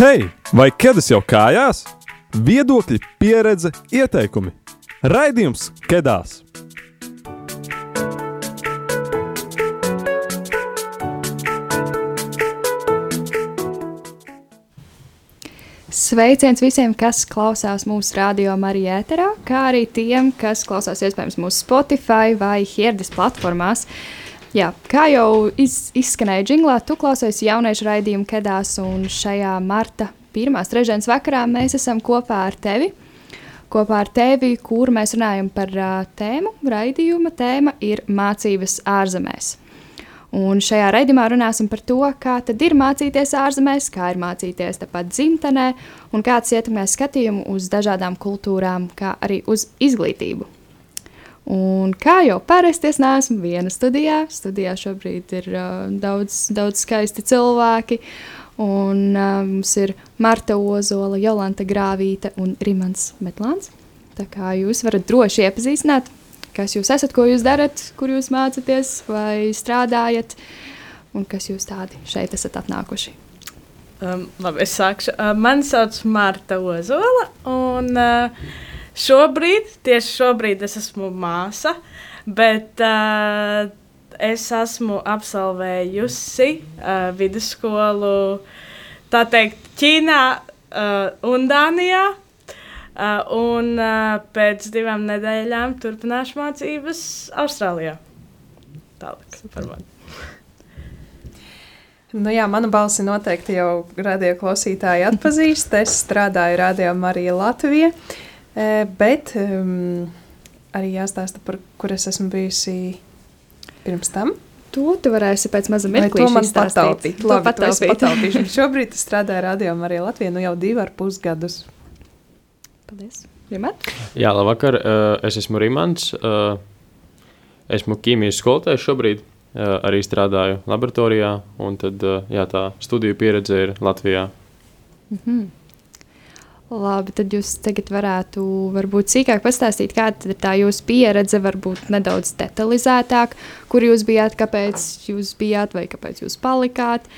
Hei, vai ķēdes jau kājās? Viedokļi, pieredze, ieteikumi. Raidījums Kedās! Sveiciens visiem, kas klausās mūsu radio Marija ēterā, kā arī tiem, kas klausās iespējams mūsu Spotify vai Hierdes platformās. Jā, kā jau iz, izskanēja jinglā, tu klausies jauniešu raidījumu Kedās, un šajā marta pirmās trešdienas vakarā mēs esam kopā ar tevi. Kopā ar tevi, kur mēs runājam par uh, tēmu, raidījuma tēma ir mācības ārzemēs. Un šajā raidījumā runāsim par to, kā ir mācīties ārzemēs, kā ir mācīties tepat dzimtenē, un kāds ietekmē skatījumu uz dažādām kultūrām, kā arī uz izglītību. Un kā jau parasti es neesmu viena studijā, studijā šobrīd ir uh, daudz, daudz skaisti cilvēki, un uh, mums ir Marta Ozola, Jolanta Grāvīte un Rimans Metlāns. Tā kā jūs varat droši iepazīstināt kas jūs esat, ko jūs darat, kur jūs mācāties vai strādājat, un kas jūs tādi šeit esat atnākuši. Um, labi, es sākšu. Uh, mani sauc Marta Ozola, un uh, šobrīd, tieši šobrīd es esmu māsa, bet uh, es esmu absolvējusi uh, vidusskolu, tā teikt, Ķīnā uh, un Dānijā. Uh, un uh, pēc divām nedēļām turpināšu mācības Austrālijā. Tālāk par mani. Nu jā, mana balsi noteikti jau radio klausītāji atpazīst. Es strādāju Radio Marija Latvija, bet um, arī jāstāsta, par kur es esmu bijusi pirms tam. To tu varēsi pēc maza mirklī patalpīt. Labi, patalpīt. patalpīšu. Šobrīd es strādāju Radio Marija Latvija nu jau divu ar pus gadus. Paldies. Rimant? Jā, labvakar. Es esmu Rimants. Esmu ķīmijas skolotājs šobrīd. Arī strādāju laboratorijā, un tad, jā, tā studiju pieredze ir Latvijā. Mm -hmm. Labi, tad jūs tagad varētu varbūt sīkāk pastāstīt, kāda ir tā jūsu pieredze, varbūt nedaudz detalizētāk, kur jūs bijāt, kāpēc jūs bijāt vai kāpēc jūs palikāt.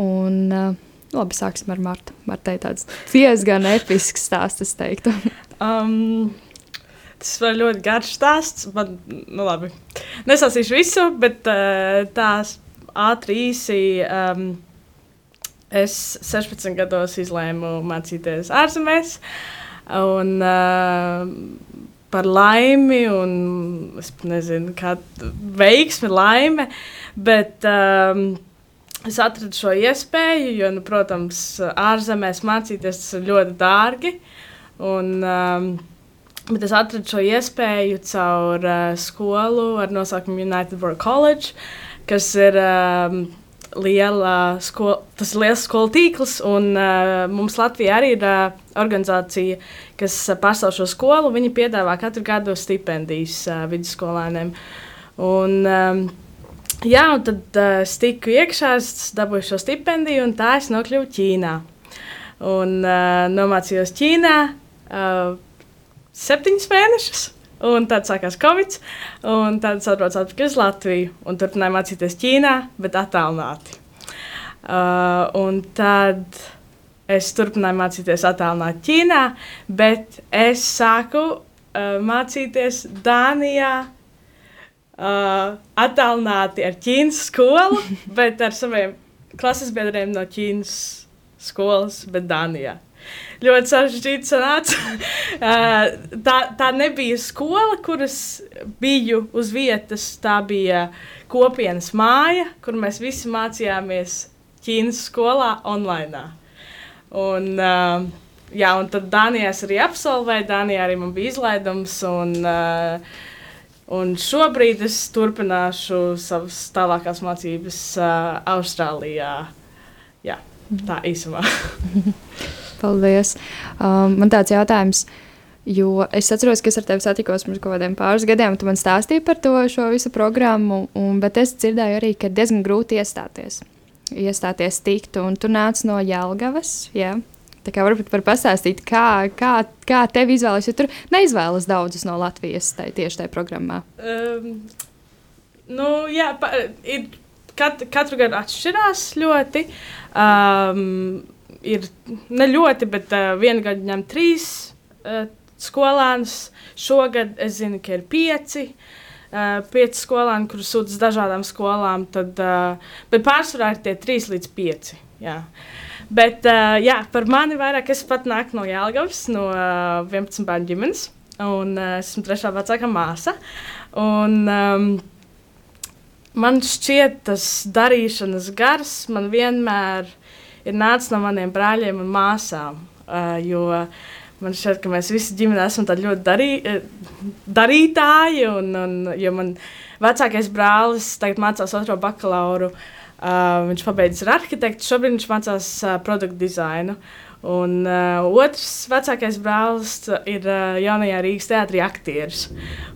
Un, uh, Labi, sāksim ar Martu. Martai tāds diezgan episks stāsts, es teiktu. um, tas var ļoti garš stāsts. Man, nu labi, nesasīšu visu, bet uh, tās ātri īsi. Um, es 16 gados izlēmu mācīties ārzemēs. Un, uh, par laimi, un es nezinu, kāda veiksme, laime. Bet, um, es atradu šo iespēju, jo, nu, protams, ārzemēs mācīties tas ir ļoti dārgi. Un, um, bet es atradu šo iespēju caur uh, skolu ar nosaukumu United World College, kas ir um, liela skola, tas ir liels skolu tīkls. Un, uh, mums Latvijā arī ir uh, organizācija, kas pārstāv šo skolu. Viņi piedāvā katru gadu stipendijas uh, vidusskolēniem. Un, um, Jā, un tad uh, es tiku iekšā, es dabūju šo stipendiju, un tā es nokļuvu Ķīnā. Un uh, nomācījos Ķīnā uh, septiņus mēnešus. Un tad sākās Covid, un tad atbraucu atpakaļ uz Latviju un turpināju mācīties Ķīnā, bet attālināti. Uh, un tad es turpināju mācīties attālināti Ķīnā, bet es sāku uh, mācīties Dānijā uh, attālināti ar Ķīnas skolu, bet ar saviem klases biedriem no Ķīnas skolas, bet Dānijā. Ļoti sarežģīti sanāca. tā, tā nebija skola, kuras biju uz vietas. Tā bija kopienas māja, kur mēs visi mācījāmies Ķīnas skolā online. Un, uh, jā, un tad Dānijā arī absolvēju. Dānijā arī man bija izlaidums. Un, uh, Un šobrīd es turpināšu savas tālākās mācības uh, Austrālijā. Jā, tā īsumā. Paldies. Um, man tāds jautājums. Jo es atceros, ka es ar tevi satikos pirms kaut kādiem pāris gadiem, tu man stāstīji par to visu programmu, un, bet es dzirdēju arī, ka diezgan grūti iestāties. Iestāties tikt, un tu nāc no Jālgavas. Jā. Tā kā varbūt var pastāstīt, kā, kā, kā tev izvēlas, jo tur neizvēlas daudzus no Latvijas tai, tieši tajā programmā. Um, nu, jā, pa, ir, kat, katru gadu atšķirās ļoti. Um, ir ne ļoti, bet uh, viena gada ņem trīs uh, skolēnus. Šogad es zinu, ka ir pieci. Uh, pieci skolēni, kurus sūta uz dažādām skolām, tad, uh, bet pārsvarā ir tie trīs līdz pieci. Jā. Bet uh, jā, par mani vairāk es pat nāku no Jālgavas, no uh, 11 bērnu ģimenes, un uh, esmu trešā vecākā māsa. Un, um, man šķiet, tas darīšanas gars man vienmēr ir nācis no maniem brāļiem un māsām. Uh, man šķiet, ka mēs visi ģimene esam ļoti darī, darītāji. Un, un, jo man vecākais brālis tagad mācās otro bakalauru. Uh, viņš pabeidza ar arhitektu, šobrīd viņš mācās uh, produktu dizainu. Un uh, otrs vecākais brālis ir uh, jaunajā Rīgas teātrī aktieris.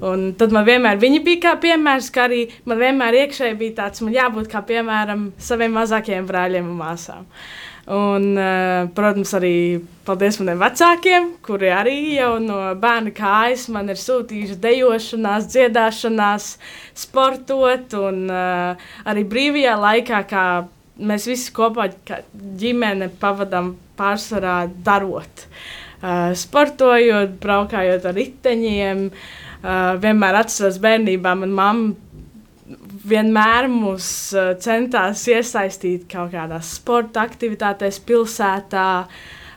Un tad man vienmēr bija kā piemērs, ka arī man vienmēr iekšēji bija tāds, man jābūt kā piemēram saviem mazākajiem brāļiem un māsām. Un, uh, protams, arī paldies maniem vecākiem, kuri arī jau no bērna kājas man ir sūtījuši dejošanās, dziedāšanās, sportot un uh, arī brīvajā laikā, kā mēs visi kopā ģimene pavadām pārsvarā darot. Uh, sportojot, braukājot ar riteņiem. Uh, vienmēr atceros bērnībā, manā mamma vienmēr mūs uh, centās iesaistīt kaut kādās sporta aktivitātēs, pilsētā.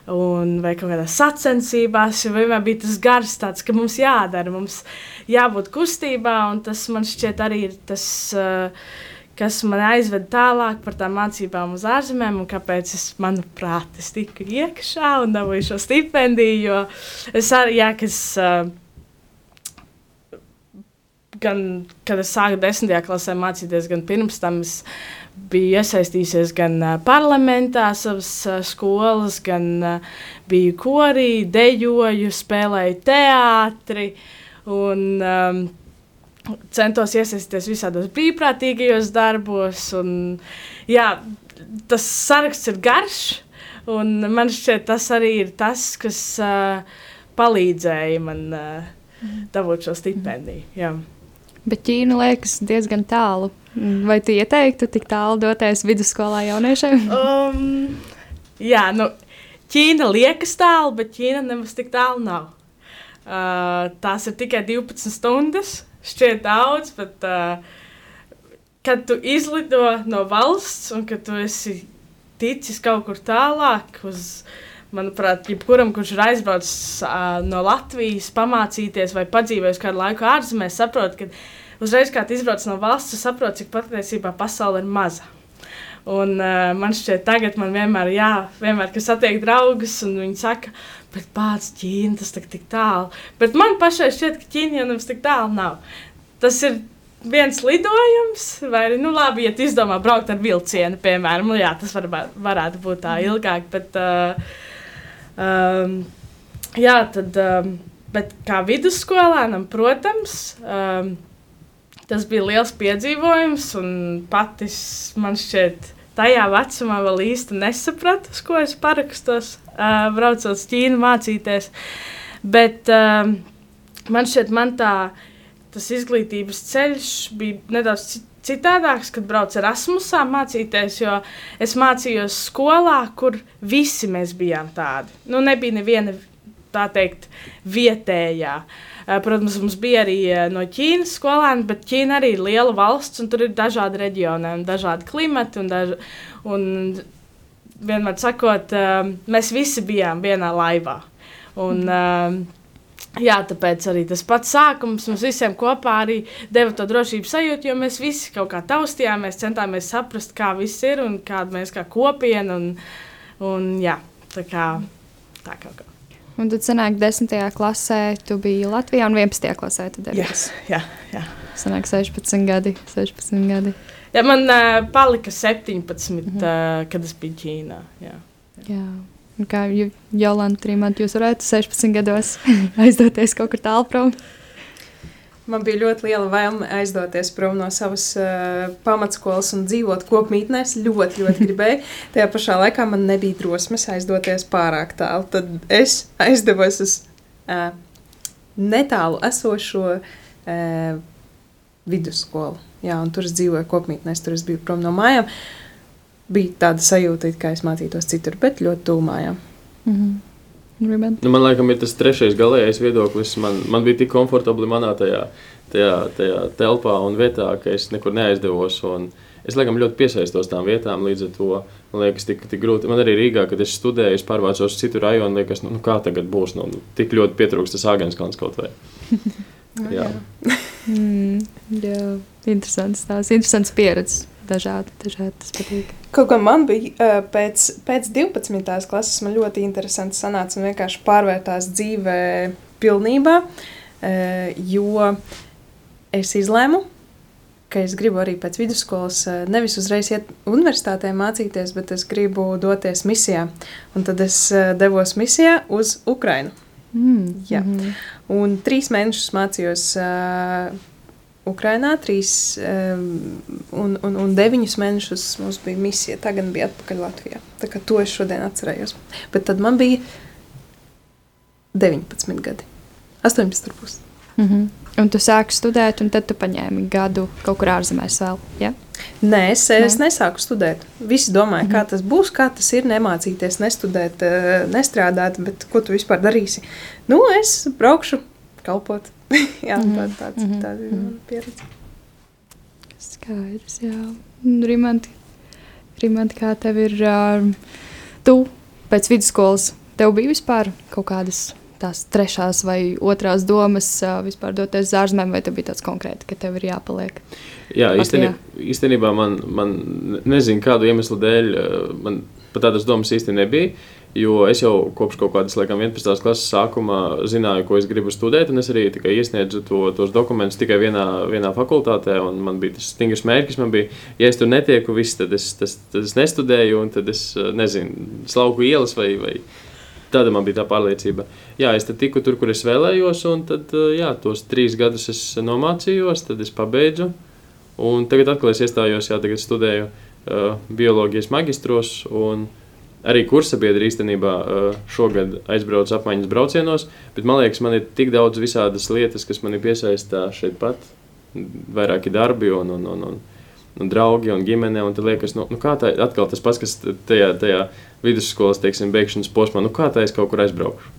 Un, vai kaut kādās sacensībās, jau vienmēr bija tas gars, tāds, ka mums jādara, mums jābūt kustībā, tas man šķiet arī ir tas. Uh, kas man aizveda tālāk par tām mācībām uz ārzemēm, un kāpēc es, manuprāt, es tiku iekšā un dabūju šo stipendiju. Jo es arī, jā, kas, uh, gan, kad es sāku desmitajā klasē mācīties, gan pirms tam es biju iesaistījusies gan uh, parlamentā, savas uh, skolas, gan uh, biju korī, dejoju, spēlēju teātri. Un, um, centos iesaistīties visādos brīvprātīgajos darbos. Un, jā, tas saraksts ir garš, un man šķiet, tas arī ir tas, kas uh, palīdzēja man uh, dabūt šo stipendiju. Jā. Bet Ķīna liekas diezgan tālu. Vai tu ieteiktu tik tālu doties vidusskolā jauniešiem? um, jā, nu, Ķīna liekas tālu, bet Ķīna nemaz tik tālu nav. Uh, tās ir tikai 12 stundas šķiet daudz, bet uh, kad tu izlido no valsts un kad tu esi ticis kaut kur tālāk uz. Manuprāt, jebkuram, kurš ir aizbraucis uh, no Latvijas, pamācīties vai padzīvojis kādu laiku ārzemēs, saprot, ka uzreiz, kad izbrauc no valsts, tu saproti, cik patiesībā pasaule ir maza. Un, uh, man šķiet, tagad man vienmēr, jā, vienmēr, kad satiek draugus, un viņi saka, bet pats Ķīna tas tik tālu. Bet man pašai šķiet, ka Ķīna jau nemaz tik tālu nav. Tas ir viens lidojums, vai arī, nu, labi, ja tu izdomā braukt ar vilcienu, piemēram, nu, jā, tas var, varētu būt tā ilgāk, bet, uh, um, jā, tad, um, bet kā vidusskolēnam, protams, um, tas bija liels piedzīvojums, un pati man šķiet, tajā vecumā vēl īsti nesapratu, uz ko es parakstos, uh, braucot uz Ķīnu mācīties, bet um, man šķiet, man tā, uh, tas izglītības ceļš bija nedaudz citādāks, kad braucu Erasmusā mācīties, jo es mācījos skolā, kur visi mēs bijām tādi. Nu, nebija neviena tā teikt vietējā. Eh, protams, mums bija arī eh, no Ķīnas skolēni, bet Ķīna arī ir liela valsts, un tur ir dažādi reģioni, un dažādi klimati. Un daž, un vienmēr sakot, eh, mēs visi bijām vienā laivā. Un, mm. Jā, tāpēc arī tas pats sākums mums visiem kopā arī deva to drošības sajūtu, jo mēs visi kaut kā taustījāmies, centāmies saprast, kā viss ir un kāda mēs kā kopiena. Un, un, jā, tā kā tā kaut kā. Un tad sanāk, 10. klasē tu biji Latvijā un 11. klasē tu devies. Jā, jā. jā. Sanāk 16 gadi, 16 gadi. Jā, man uh, palika 17, mm -hmm. uh, kad es biju Ķīnā. Jā. jā. Kā Jolanta Trīmanta, jūs varētu 16 gados aizdoties kaut kur tālu prom? Man bija ļoti liela vēlme aizdoties prom no savas uh, pamatskolas un dzīvot kopmītnēs. Ļoti, ļoti gribēju. Tajā pašā laikā man nebija drosmes aizdoties pārāk tālu. Tad es aizdevos uz uh, netālu esošo uh, vidusskolu. Jā, un tur es dzīvoju kopmītnēs, tur es biju prom no mājām. bija tāda sajūta, it kā es mācītos citur, bet ļoti tūmājā. Mm -hmm. Ruben? Nu, man liekas, ir tas trešais galīgais viedoklis. Man, man bija tik komfortabli manā tajā, tajā, tajā telpā un vietā, ka es nekur neaizdevos. Es laikam ļoti piesaistos tām vietām, līdz ar to man liekas, tik, tik grūti. Man arī Rīgā, kad es studēju, es pārvācos uz citu rajonu, liekas, nu, nu kā tagad būs. Nu, tik ļoti pietrūkst tas Āgāns kaut vai. jā. jā. mm, jā, interesants tās, interesants pieredzes dažādi, dažādi tas patīk. Kaut kā man bija pēc, pēc 12. klases, man ļoti interesanti sanāca un vienkārši pārvērtās dzīvē pilnībā, jo es izlēmu, ka es gribu arī pēc vidusskolas nevis uzreiz iet universitātē mācīties, bet es gribu doties misijā. Un tad es devos misijā uz Ukrainu. Mm, Jā. mm -hmm. Un trīs mēnešus mācījos uh, Ukrainā, trīs un, un, un deviņus mēnešus mums bija misija. Tagad bija atpakaļ Latvijā. Tā kā to es šodien atcerējos. Bet tad man bija 19 gadi, 18 ar pusi. Mm -hmm. Un tu sāki studēt, un tad tu paņēmi gadu kaut kur ārzemēs vēl. Ja? Nē, es, Nē. es nesāku studēt. Visi domāja, mm -hmm. kā tas būs, kā tas ir nemācīties, nestudēt, eh, nestrādāt, bet ko tu vispār darīsi. Nu, es braukšu kalpot jā, mm -hmm. tā, tāds, mm -hmm. tāda ir mana pieredze. Skaidrs, jā. Rimanti, Rimanti kā tev ir, uh, tu pēc vidusskolas, tev bija vispār kaut kādas tās trešās vai otrās domas uh, vispār doties uz ārzemēm, vai tev bija tāds konkrēti, ka tev ir jāpaliek? Jā, īstenībā, īstenībā man, man nezinu, kādu iemeslu dēļ man pat tādas domas īsti nebija. Jo es jau kopš kaut kādas laikam, 11. klases sākuma zināju, ko es gribu studēt, un es arī iesniedzu to, tos dokumentus tikai vienā, vienā fakultātē. Man bija tas stingrs mērķis, man bija, ja es tur netieku, viss, tad, es, tas, tad es nestudēju, un tad es nezinu, slauku ielas vai. vai Tāda man bija tā pārliecība. Jā, es tiku tur, kur es vēlējos, un tad, jā, tos trīs gadus es nomācījos, tad es pabeidzu. Un tagad atkal es iestājos, jā, tagad studēju uh, bioloģijas magistros. Un, uh, Arī kursabiedri īstenībā šogad aizbrauc apmaiņas braucienos, bet man liekas, man ir tik daudz visādas lietas, kas man ir piesaistā šeit pat. Vairāki darbi un, un, un, un, un draugi un ģimene. Un liekas, nu, nu kā tā atkal tas pats, kas tajā, tajā vidusskolas teiksim, beigšanas posmā, nu kā tā es kaut kur aizbraukšu.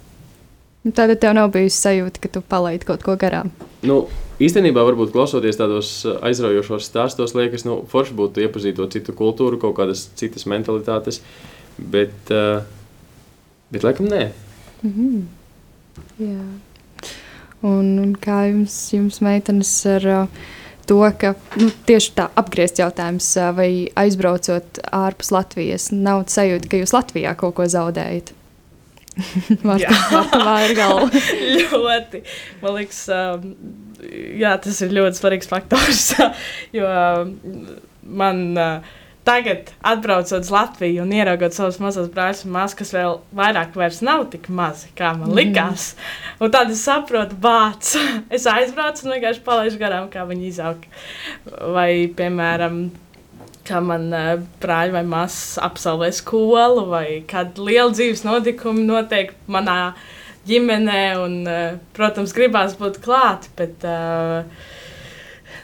Nu, Tāda tev nav bijusi sajūta, ka tu palaidi kaut ko garām. Nu, īstenībā, varbūt klausoties tādos aizraujošos stāstos, liekas, nu, forši būtu iepazīt to citu kultūru, kaut kādas citas mentalitātes. Uh, Bet, uh, bet laikam nē. Mm -hmm. Jā. Un, un kā jums, jums meitenes, ar uh, to, ka nu, tieši tā apgriezt jautājums, uh, vai aizbraucot ārpus Latvijas, nav sajūta, ka jūs Latvijā kaut ko zaudējat? Marta, Marta vāra galva. ļoti. Man liekas, um, jā, tas ir ļoti svarīgs faktors, jo um, man uh, tagad, atbraucot uz Latviju un ieraugot savus mazus brāļus un māsas, kas vēl vairāk nav tik mazi, kā man mhm. likās. Mm. Un tad es saprotu, bāc, es aizbraucu un vienkārši palaidu garām, kā viņi izaug. Vai, piemēram, kā man uh, brāļi vai māsas absolvē skolu, vai kāda liela dzīves notikuma notiek manā ģimenē. Un, uh, protams, gribās būt klāt, bet uh,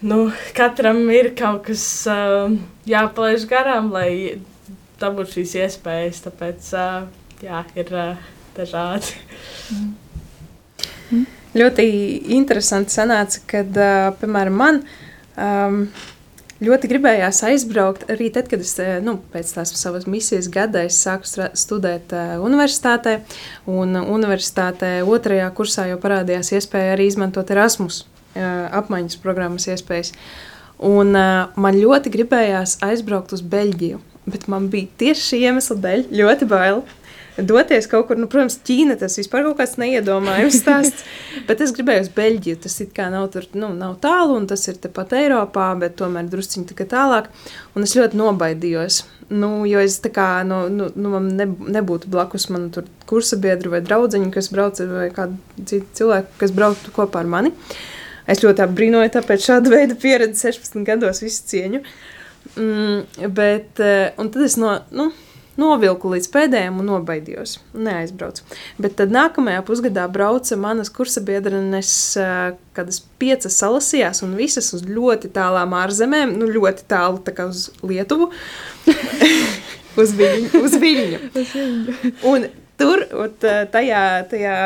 nu, katram ir kaut kas. Uh, jāpalaiž garām, lai dabūtu šīs iespējas. Tāpēc uh, jā, ir uh, dažādi. Mm. Mm. Ļoti interesanti sanāca, kad, uh, piemēram, man um, ļoti gribējās aizbraukt arī tad, kad es nu, pēc tās savas misijas gada sāku studēt uh, universitātē. Un universitātē otrajā kursā jau parādījās iespēja arī izmantot Erasmus uh, apmaiņas programmas iespējas. Un, uh, man ļoti gribējās aizbraukt uz Beļģiju, bet man bija tieši šī iemesla dēļ ļoti bail. Doties kaut kur, nu, protams, Ķīna tas vispār kaut kāds neiedomājams stāsts. bet es gribēju uz Beļģiju. Tas it kā nav, tur, nu, nav tālu, un tas ir tepat Eiropā, bet tomēr drusciņi tā tālāk. Un es ļoti nobaidījos. Nu, jo es tā kā, nu, nu, nu man ne, nebūtu blakus man tur kursa biedru vai draudziņu, kas brauc, vai kādu citu cilvēku, kas brauktu kopā ar mani. Uh, Es ļoti apbrīnoju, tāpēc šāda veida pieredzi 16 gados visu cieņu. Mm, bet, eh, un tad es no, nu, novilku līdz pēdējiem un nobaidījos. Neaizbraucu. Bet tad nākamajā pusgadā brauca manas kursabiedrenes, kad es piecas salasījās un visas uz ļoti tālām ārzemēm, nu ļoti tālu tā kā uz Lietuvu, uz Viļņu. Uz Viļņu. un tur, ot, tajā, tajā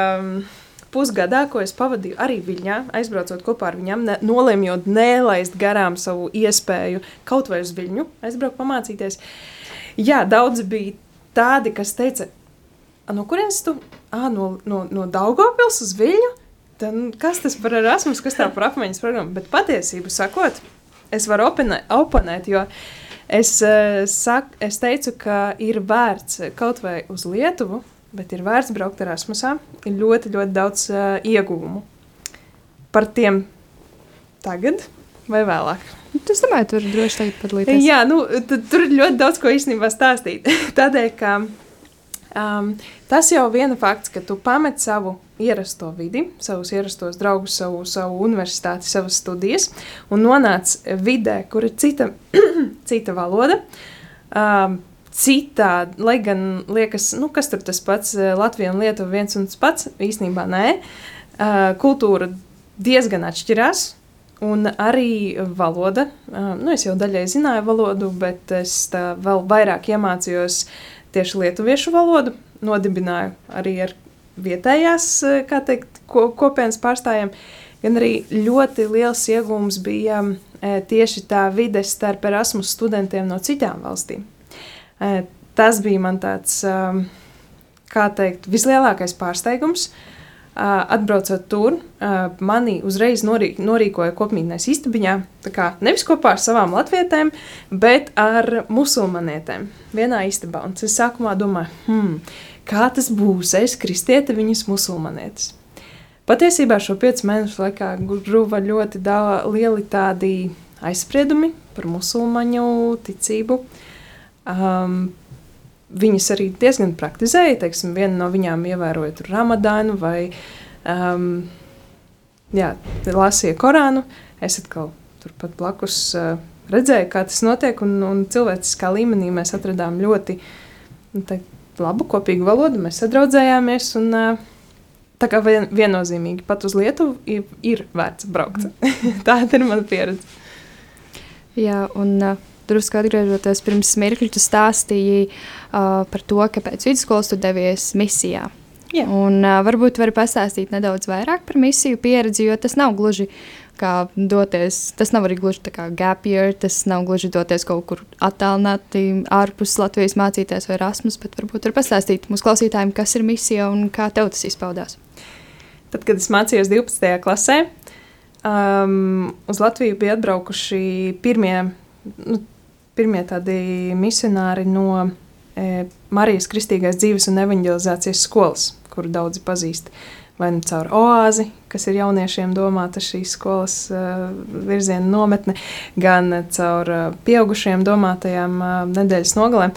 pusgadā, ko es pavadīju arī Viļņā, aizbraucot kopā ar viņiem, ne, nolēmjot nelaist garām savu iespēju kaut vai uz Viļņu, aizbraukt pamācīties. Jā, daudzi bija tādi, kas teica, no kurienes tu? À, no, no, no Daugopils uz Viļņu? Tad, kas tas par Erasmus, kas tā par apmaiņas programmu? Bet patiesību sakot, es varu oponēt jo es, uh, sak, es teicu, ka ir vērts kaut vai uz Lietuvu, bet ir vērts braukt Erasmusā. Ir ļoti, ļoti daudz uh, ieguvumu par tiem tagad vai vēlāk. Es domāju, tur droši tagad padalīties. Jā, nu, tur ir ļoti daudz ko īstenībā stāstīt. Tādēļ, ka um, tas jau viena fakts, ka tu pamet savu ierasto vidi, savus ierastos draugus, savu, savu universitāti, savas studijas un nonāc vidē, kur ir cita, cita valoda. Um, Citā, lai gan liekas, nu, kas tur tas pats, Latvija un Lietuva viens un tas pats, īstenībā nē, uh, kultūra diezgan atšķirās, Un arī valoda. Nu, es jau daļai zināju valodu, bet es vēl vairāk iemācījos tieši lietuviešu valodu. Nodibināju arī ar vietējās teikt, ko, kopienas pārstāvjiem. Gan arī ļoti liels iegūms bija tieši tā vide starp Erasmus studentiem no citām valstīm. Tas bija man tāds, kā teikt, vislielākais pārsteigums. Uh, Atbraucot tur, mani uzreiz norī, norīkoja kopmītnēs istabiņā, kā nevis kopā ar savām latvietēm, bet ar musulmanietēm vienā istabā. Un es sākumā domāju, hmm, kā tas būs, es kristiete, viņas musulmanietis. Patiesībā šo piecu mēnešu laikā guva ļoti lieli tādi aizspriedumi par musulmaņu ticību. Um, viņas arī diezgan praktizēja. Teiksim, viena no viņām ievēroja ramadānu vai um, jā, lasīja Korānu. Es atkal turpat blakus uh, redzēju, kā tas notiek, un, un cilvēciskā līmenī mēs atradām ļoti nu, te, labu kopīgu valodu. Mēs sadraudzējāmies. Un, uh, Tā kā vien, viennozīmīgi pat uz Lietuvu ir, ir vērts braukt. Tāda ir mana pieredze. Jā, un uh, drusku atgriežoties pirms mirkļa, tu stāstīji uh, par to, kāpēc vidusskolas tu devies misijā. Jā. Un, uh, varbūt vari pastāstīt nedaudz vairāk par misiju pieredzi, jo tas nav gluži kā doties. Tas nav arī gluži tā kā gap year, tas nav gluži doties kaut kur attālināti ārpus Latvijas mācīties vai Erasmus, bet varbūt var pastāstīt mūsu klausītājiem, kas ir misija un kā tev tas izpaudās. Tad, kad es mācījos 12. klasē, um, uz Latviju bija atbraukuši pirmie nu, pirmie tādi misionāri no e, Marijas Kristīgās dzīves un evanģelizācijas skolas, kuru daudzi pazīst. Vai nu caur oāzi, kas ir jauniešiem domāta šīs skolas uh, virziena nometne, gan caur uh, pieaugušiem domātajām uh, nedēļas nogalēm.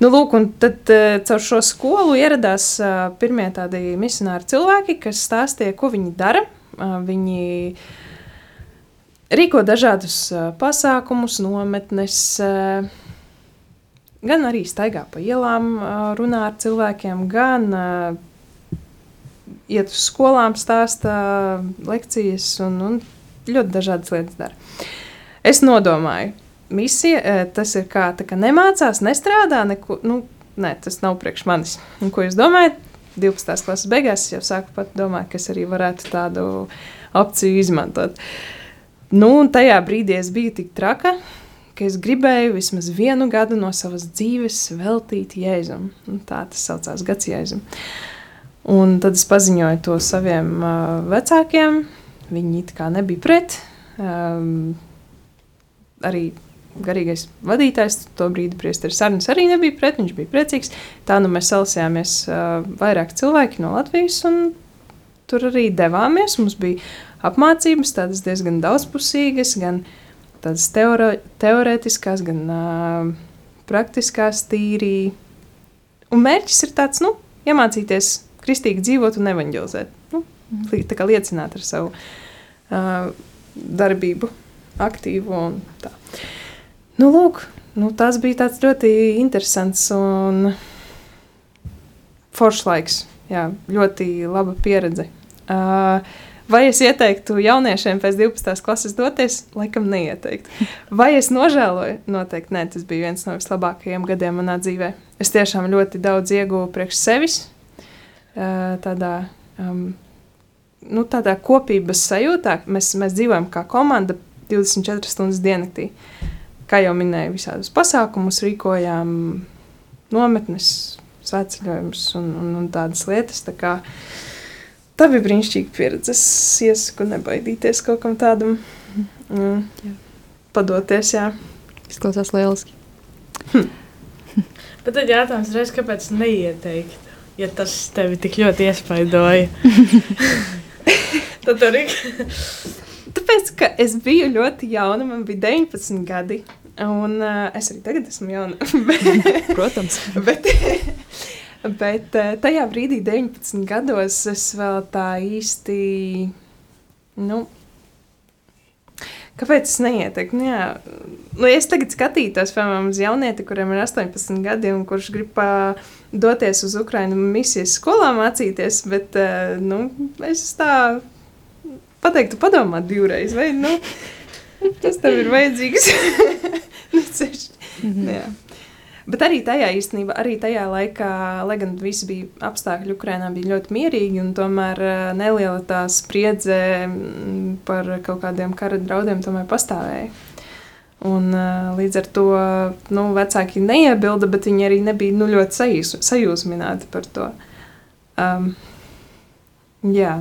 Nu, lūk, un tad uh, caur šo skolu ieradās uh, pirmie tādi misionāri cilvēki, kas stāstīja, ko viņi dara. Uh, viņi uh, rīko dažādus pasākumus, nometnes, gan arī staigā pa ielām, runā ar cilvēkiem, gan iet uz skolām, stāsta lekcijas un, un ļoti dažādas lietas dara. Es nodomāju, misija tas ir kā, kā nemācās, nestrādā, neko, nu, nē, tas nav priekš manis. Un, ko jūs domājat? 12. klases beigās jau sāku pat domāt, kas arī varētu tādu opciju izmantot. Uh, Nu, un tajā brīdī es biju tik traka, ka es gribēju vismaz vienu gadu no savas dzīves veltīt jēzum. Un tā tas saucās gads jēzum. Un tad es paziņoju to saviem uh, vecākiem. Viņi it kā nebija pret. Um, arī garīgais vadītājs, to brīdi Priesteris Arnis arī nebija pret, viņš bija priecīgs. Tā nu mēs salasījāmies uh, vairāk cilvēki no Latvijas un tur arī devāmies. Mums bija apmācības, tādas diezgan daudzpusīgas, gan tādas teore, teorētiskās, gan uh, praktiskās, tīri. Un mērķis ir tāds, nu, iemācīties kristīgi dzīvot un evanģelizēt. Nu, tā kā liecināt ar savu uh, darbību, aktīvu un tā. Nu, lūk, nu, tas bija tāds ļoti interesants un foršs laiks. Jā, ļoti laba pieredze. Uh, Vai es ieteiktu jauniešiem pēc 12. klases doties? Laikam neieteiktu. Vai es nožēloju? Noteikti nē, tas bija viens no vislabākajiem gadiem manā dzīvē. Es tiešām ļoti daudz ieguvu priekš sevis, tādā, um, nu, tādā kopības sajūtā. Mēs, mēs dzīvojam kā komanda 24 stundas diennaktī. Kā jau minēju, visādus pasākumus rīkojām, nometnes, svētceļojumus un, un, un tādas lietas. Tā kā, uh, tā bija brīnišķīga pieredze. Es iesaku nebaidīties kaut kam tādam. Mm, jā. padoties, jā. Izklausās lieliski. Hm. Bet tad jautājums reiz, kāpēc neieteikt, ja tas tevi tik ļoti iespaidoja? tad arī. Tāpēc, ka es biju ļoti jauna, man bija 19 gadi. Un uh, es arī tagad esmu jauna. Protams. bet, Bet eh, tajā brīdī, 19 gados, es vēl tā īsti. Nu, Kāpēc es neieteiktu? Nu, jā, nu, es tagad skatītos, piemēram, uz jaunieti, kuriem ir 18 gadi, un kurš grib uh, doties uz Ukrajinu misijas skolā mācīties, bet uh, nu, es tā pateiktu, padomā divreiz, vai nu, tas tev ir vajadzīgs. nu, ceļš. mm -hmm. Jā. Bet arī tajā īstenībā, arī tajā laikā, lai gan visi bija apstākļi Ukrajinā, bija ļoti mierīgi, un tomēr eh, neliela tā spriedze mm, par kaut kādiem kara draudiem tomēr pastāvēja. Un, uh, līdz ar to nu, vecāki neiebilda, bet viņi arī nebija nu, ļoti sajūs, sajūsmināti par to. Um, jā.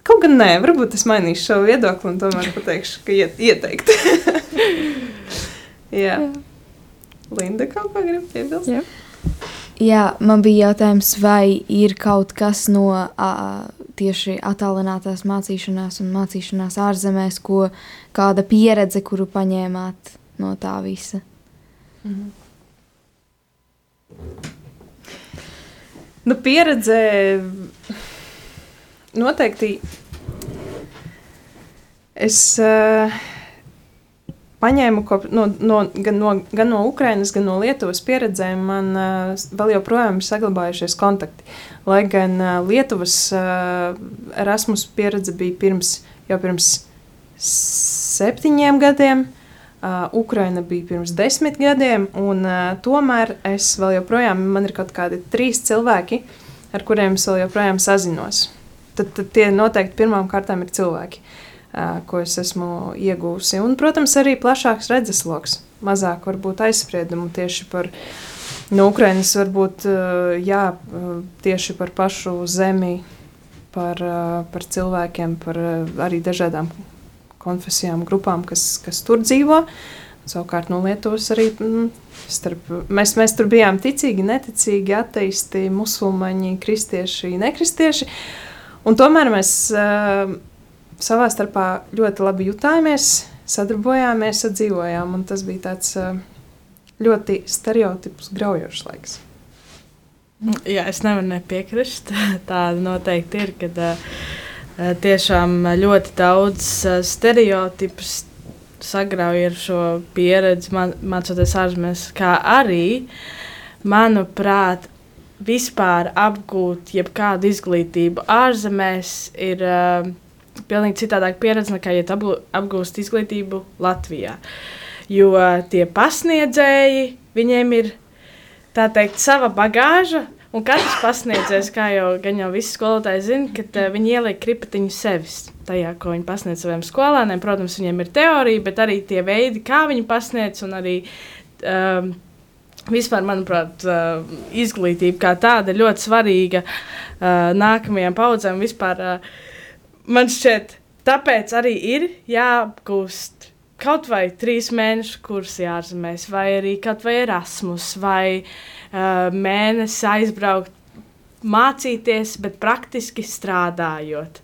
Kaut gan nē, varbūt es mainīšu šo viedokli un tomēr pateikšu, ka iet, ieteikt. jā. jā. Linda kaut ko grib piebilst? Jā. Jā, man bija jautājums, vai ir kaut kas no a, tieši attālinātās mācīšanās un mācīšanās ārzemēs, ko kāda pieredze, kuru paņēmāt no tā visa? Mhm. Nu, pieredze noteikti. Es. Uh, paņēmu kop, no, no, gan, no, gan no Ukrainas, gan no Lietuvas pieredzēm, man uh, vēl joprojām ir saglabājušies kontakti. Lai gan uh, Lietuvas uh, Erasmus pieredze bija pirms, jau pirms septiņiem gadiem, uh, Ukraina bija pirms desmit gadiem, un uh, tomēr es vēl joprojām, man ir kaut kādi trīs cilvēki, ar kuriem es vēl joprojām sazinos. Tad, tad tie noteikti pirmām kārtām ir cilvēki. Uh, ko es esmu iegūsi. Un, protams, arī plašāks redzesloks, mazāk varbūt aizspriedumu tieši par no Ukrainas, varbūt jā, tieši par pašu zemi, par, par cilvēkiem, par arī dažādām konfesijām, grupām, kas, kas tur dzīvo. Savukārt no Lietuvas arī mm, starp, mēs, mēs tur bijām ticīgi, neticīgi, ateisti, musulmaņi, kristieši, nekristieši. Un tomēr mēs uh, savā starpā ļoti labi jutāmies, sadarbojāmies, sadzīvojām. Tas bija tāds ļoti stereotipus graujošs laiks. Jā, es nevaru nepiekrist. Tāda noteikti ir, kad tiešām ļoti daudz stereotipus sagrauj ar šo pieredzi, mācoties ārzemēs, kā arī, manuprāt, vispār apgūt jebkādu izglītību ārzemēs ir uh, pilnīgi citādāka pieredze nekā, ja apgūst izglītību Latvijā. Jo tie pasniedzēji, viņiem ir tā teikt, sava bagāža. Un katrs pasniedzējs, kā jau gan jau visi skolotāji zina, ka uh, viņi ieliek kripatiņu sevis tajā, ko viņi pasniedz saviem skolēniem. Protams, viņiem ir teorija, bet arī tie veidi, kā viņi pasniedz, un arī um, vispār, manuprāt, uh, izglītība kā tāda ir ļoti svarīga uh, nākamajām paudzēm. Vispār, uh, man šķiet, tāpēc arī ir jāapgūst kaut vai trīs mēnešu kursā ārzemēs, vai arī kaut vai Erasmus, vai uh, mēnesi aizbraukt, mācīties, bet praktiski strādājot.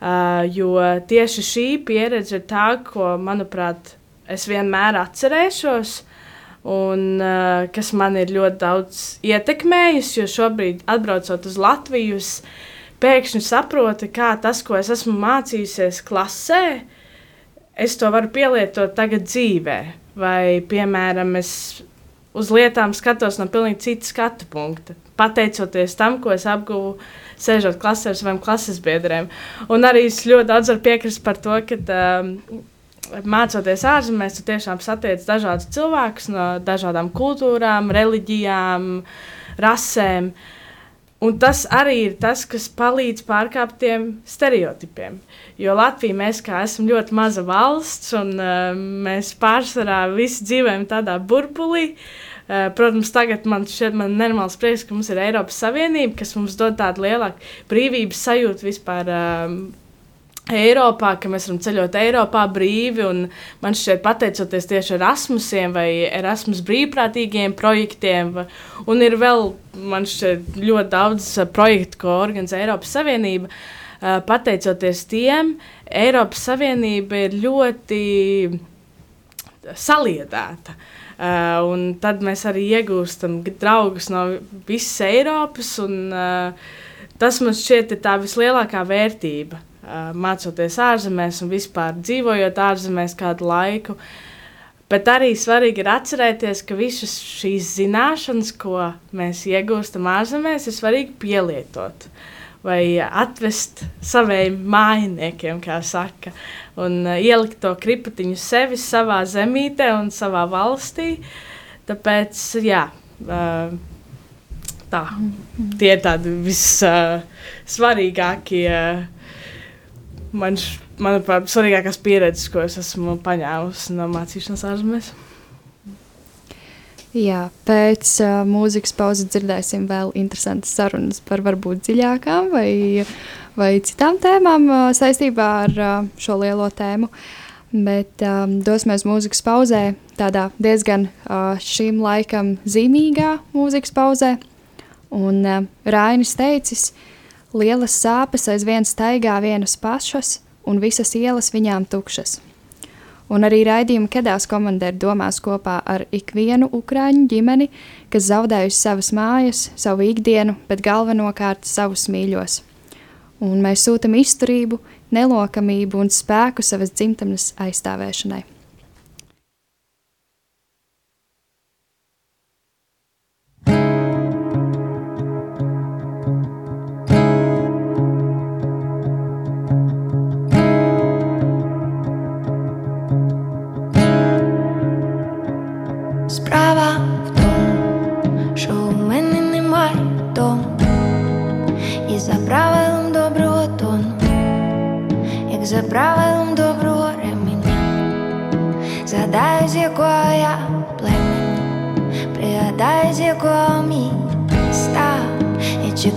Uh, jo tieši šī pieredze ir tā, ko, manuprāt, es vienmēr atcerēšos. Un, uh, kas man ir ļoti daudz ietekmējis, jo šobrīd, atbraucot uz Latviju, uh, pēkšņi saproti, kā tas, ko es esmu mācījusies klasē, es to varu pielietot tagad dzīvē, vai, piemēram, es uz lietām skatos no pilnīgi cita skatu punkta, pateicoties tam, ko es apguvu sēžot klasē ar saviem klases biedriem. Un arī es ļoti daudz varu piekrist par to, ka um, mācoties ārzemēs, tu tiešām satiec dažādus cilvēkus no dažādām kultūrām, reliģijām, rasēm. Uh, Un tas arī ir tas, kas palīdz pārkāpt tiem stereotipiem. Jo Latvija mēs kā esam ļoti maza valsts, un uh, mēs pārsvarā visi dzīvojam tādā burbulī. Uh, protams, tagad man šķiet, man nenormāls prieks, ka mums ir Eiropas Savienība, kas mums dod tādu lielāku brīvības sajūtu vispār. Uh, Eiropā, ka mēs varam ceļot Eiropā brīvi. Man šķiet, pateicoties tieši Erasmusiem vai Erasmus brīvprātīgiem projektiem, un ir vēl šķiet, ļoti daudz uh, projektu, ko organizē Eiropas Savienība. Uh, pateicoties tiem, Eiropas Savienība ir ļoti saliedēta. Uh, un tad mēs arī iegūstam draugus no visas Eiropas, un uh, tas man šķiet ir tā vislielākā vērtība mācoties ārzemēs un vispār dzīvojot ārzemēs kādu laiku. Bet arī svarīgi ir atcerēties, ka visas šīs zināšanas, ko mēs iegūstam ārzemēs, ir svarīgi pielietot vai atvest saviem mājiniekiem, kā saka, un ielikt to kripatiņu sevi savā zemītē un savā valstī. Tāpēc, jā, tā, tie ir tādi vissvarīgākie man, manuprāt, svarīgākās pieredzes, ko es esmu paņēmusi no mācīšanās ārzemēs. Jā, pēc uh, mūzikas pauzes dzirdēsim vēl interesantas sarunas par varbūt dziļākām vai, vai citām tēmām uh, saistībā ar uh, šo lielo tēmu. Bet um, dosimies mūzikas pauzē, tādā diezgan uh, šim laikam zīmīgā mūzikas pauzē. Un uh, Rainis teicis, ka Lielas sāpes aizvien staigā vienas pašas, un visas ielas viņām tukšas. Un arī raidījuma kedās komandēri domās kopā ar ikvienu ukrāņu ģimeni, kas zaudējusi savas mājas, savu ikdienu, bet galvenokārt savus mīļos. Un mēs sūtam izturību, nelokamību un spēku savas dzimtenes aizstāvēšanai.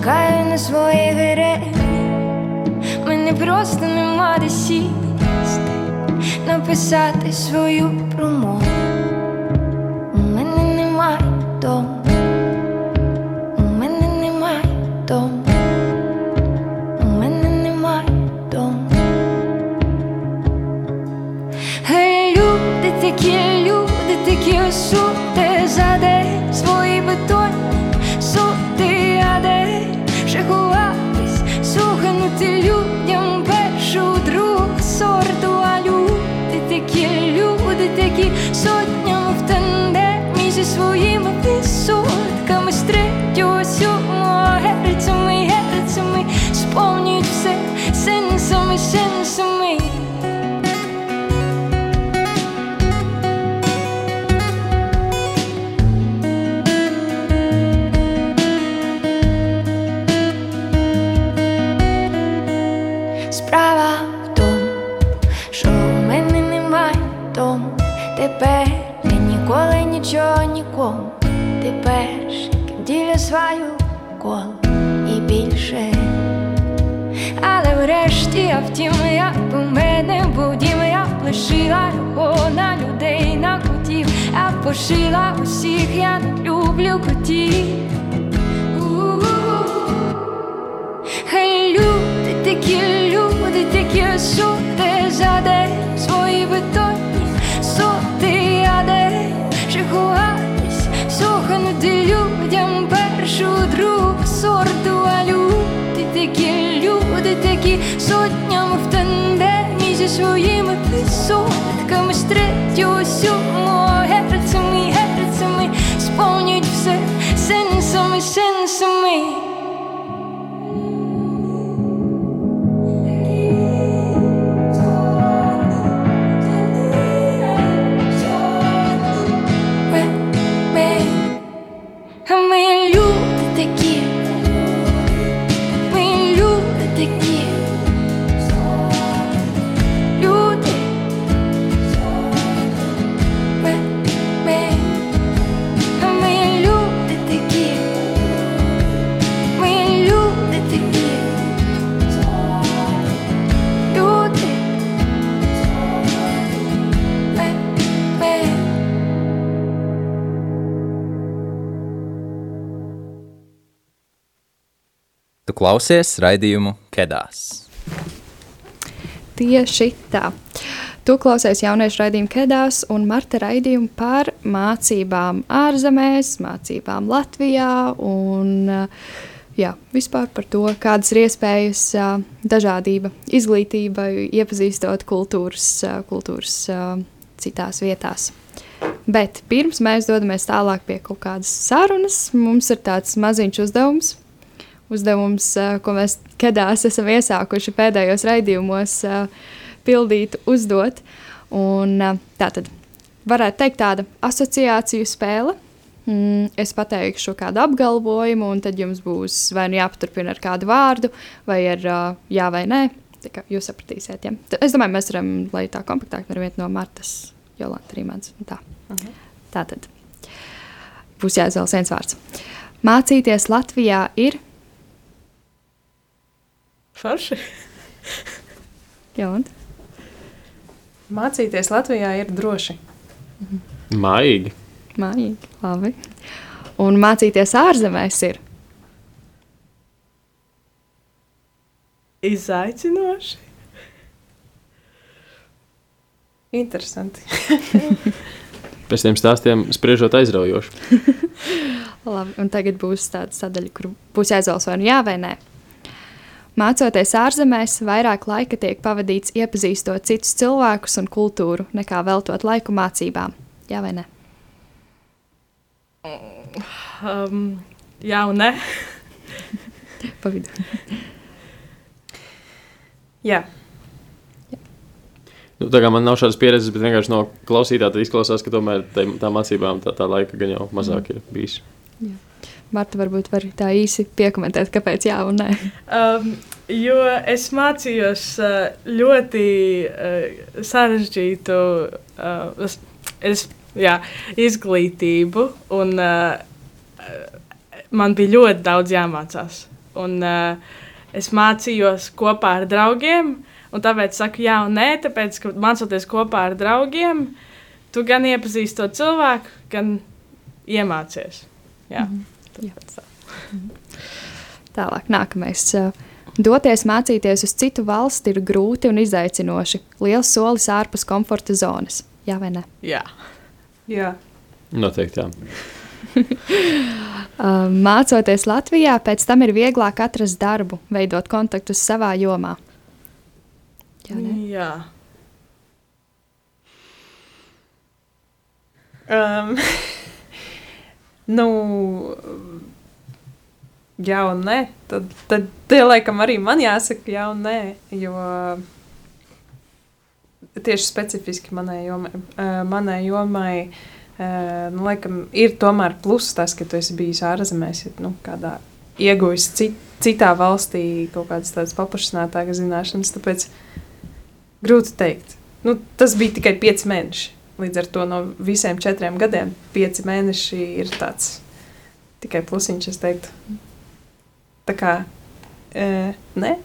Чекаю на своїх героїв Мене просто нема де сісти Написати свою промову. У мене немає дому Зі своїми присутками стретю усю klausies raidījumu Kedās. Tieši tā. Tu klausies jauniešu raidījumu Kedās un Marta raidījumu par mācībām ārzemēs, mācībām Latvijā un jā, vispār par to, kādas ir iespējas dažādība, izglītība, iepazīstot kultūras, kultūras citās vietās. Bet pirms mēs dodamies tālāk pie kaut kādas sarunas, mums ir tāds maziņš uzdevums. Uzdevums, ko mēs Kedās esam iesākuši pēdējos raidījumos, pildīt, uzdot. Un, tā tad varētu teikt tāda asociāciju spēle. Mm, es pateikšu kādu apgalvojumu, un tad jums būs vai nu jāpaturpina ar kādu vārdu, vai ar jā vai nē. Jūs sapratīsiet, ja. Es domāju, mēs varam, lai tā kompaktāk, varam iet no Martas, Jolanta Rīmans. Tā. Mhm. tā tad būs jāizvēlas viens vārds. Mācīties Latvijā ir forši. Jolanta. Mācīties Latvijā ir droši. Mhm. Mājīgi. Mājīgi, labi. Un mācīties ārzemēs ir izaicinoši. Interesanti. Pēc tiem stāstiem spriežot aizraujoši. Labi, un tagad būs tāda sadaļa, kur būs jāizvēlas vai nu jā vai nē. Mācoties ārzemēs, vairāk laika tiek pavadīts iepazīstot citus cilvēkus un kultūru, nekā veltot laiku mācībām. Jā vai nē? Um, jā un nē. pa vidu. jā. Nu, tā kā man nav šādas pieredzes, bet vienkārši no klausītāja izklausās, ka tomēr tā, tā mācībām tā, tā laika gan jau mazāk mm. ir bijis. Jā. Marta, varbūt var tā īsi piekomentēt, kāpēc jā un nē. Um, jo es mācījos uh, ļoti uh, sarežģītu uh, es, jā, izglītību, un man bija ļoti daudz jāmācās. Un, es mācījos kopā ar draugiem, un tāpēc saku jā un nē, tāpēc, ka mācoties kopā ar draugiem, tu gan iepazīsti to cilvēku, gan iemācies. Jā. Mm -hmm. Tālāk, nākamais. Doties mācīties uz citu valsti ir grūti un izaicinoši. Liels solis ārpus komforta zonas. Jā, vai ne? Jā, jā. noteikti. Jā. Mācoties Latvijā, pēc tam ir vieglāk atrast darbu, veidot kontaktus savā jomā. Jā, ne? jā. Um, nu, jā un nē, tad, tad tie laikam arī man jāsaka jā un nē, jo tieši specifiski manai jomai, manai jomai nu, laikam, ir tomēr pluss tas, ka tu esi bijis ārzemēs, nu, kādā ieguvis cit, citā valstī kaut kādas tādas paplašinātākas zināšanas, tāpēc grūti teikt. Nu, tas bija tikai pieci mēneši. Līdz ar to no visiem četriem gadiem pieci mēneši ir tāds tikai plusiņš, es teiktu. Tā kā e, nē.